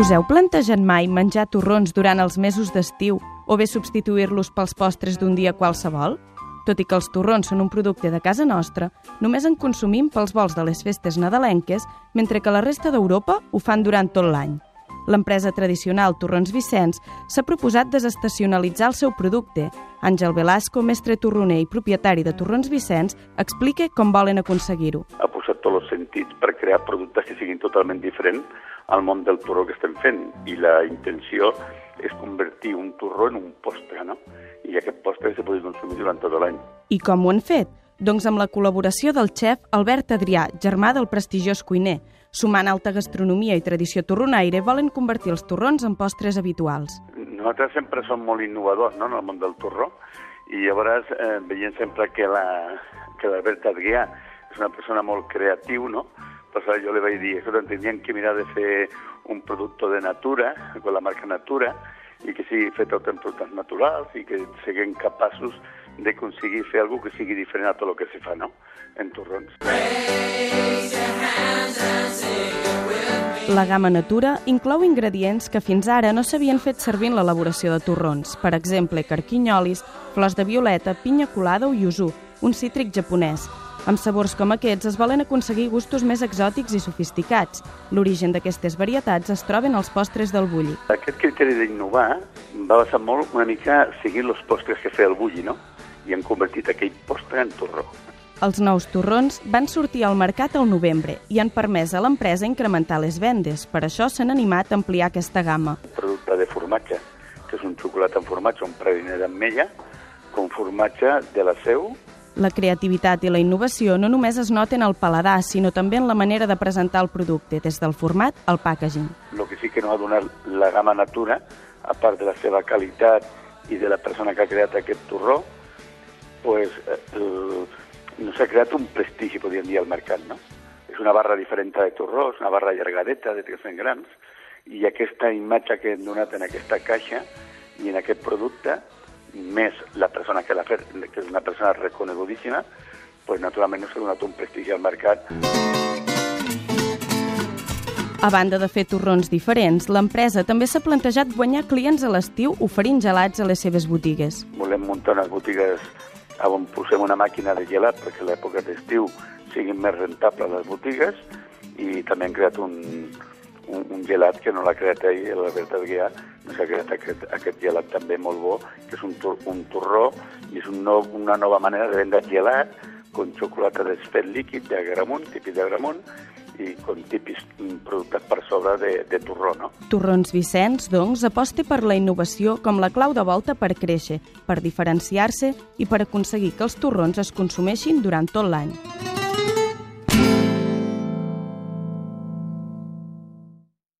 Us heu plantejat mai menjar torrons durant els mesos d'estiu o bé substituir-los pels postres d'un dia qualsevol? Tot i que els torrons són un producte de casa nostra, només en consumim pels vols de les festes nadalenques, mentre que la resta d'Europa ho fan durant tot l'any. L'empresa tradicional Torrons Vicenç s'ha proposat desestacionalitzar el seu producte. Àngel Velasco, mestre torroner i propietari de Torrons Vicenç, explica com volen aconseguir-ho. Ha posat tots els sentits per crear productes que siguin totalment diferents al món del torró que estem fent i la intenció és convertir un torró en un postre, no? I aquest postre se pugui consumir durant tot l'any. I com ho han fet? Doncs amb la col·laboració del xef Albert Adrià, germà del prestigiós cuiner. Sumant alta gastronomia i tradició torronaire, volen convertir els torrons en postres habituals. Nosaltres sempre som molt innovadors no, en el món del torró i llavors eh, veiem sempre que la que l'Albert Adrià és una persona molt creatiu, no? Però jo li vaig dir, escolta, tindríem que mirar de fer un producte de natura, con la marca Natura, i que sigui fet amb productes naturals i que siguem capaços d'aconseguir fer alguna que sigui diferent a tot el que se fa, no?, en torrons. La gamma Natura inclou ingredients que fins ara no s'havien fet servir en l'elaboració de torrons, per exemple, carquinyolis, flors de violeta, pinya colada o yuzu, un cítric japonès, amb sabors com aquests es volen aconseguir gustos més exòtics i sofisticats. L'origen d'aquestes varietats es troben als postres del bulli. Aquest criteri d'innovar va basar molt una mica seguint els postres que feia el bulli, no? I han convertit aquell postre en torró. Els nous torrons van sortir al mercat al novembre i han permès a l'empresa incrementar les vendes. Per això s'han animat a ampliar aquesta gamma. Un producte de formatge, que és un xocolat amb formatge, un praliner d'ametlla, com formatge de la seu, la creativitat i la innovació no només es noten al paladar, sinó també en la manera de presentar el producte, des del format al packaging. El que sí que no ha donat la gamma Natura, a part de la seva qualitat i de la persona que ha creat aquest torró, pues, eh, no s'ha creat un prestigi, podríem dir, al mercat, no? És una barra diferent de torró, és una barra allargadeta de 300 grams, i aquesta imatge que hem donat en aquesta caixa i en aquest producte més la persona que l'ha fet, que és una persona reconegudíssima, pues naturalment s'ha donat un prestigi al mercat. A banda de fer torrons diferents, l'empresa també s'ha plantejat guanyar clients a l'estiu oferint gelats a les seves botigues. Volem muntar unes botigues on posem una màquina de gelat perquè a l'època d'estiu siguin més rentables les botigues i també hem creat un, un, un gelat que no l'ha creat ell, l'Albert Adrià, no s'ha creat aquest, aquest gelat també molt bo, que és un, un torró i és un nou, una nova manera de vendre gelat con xocolata desfet líquid d'agramunt, típic d'agramunt, i con típics productes per sobre de, de torró, no? Torrons Vicenç, doncs, aposta per la innovació com la clau de volta per créixer, per diferenciar-se i per aconseguir que els torrons es consumeixin durant tot l'any.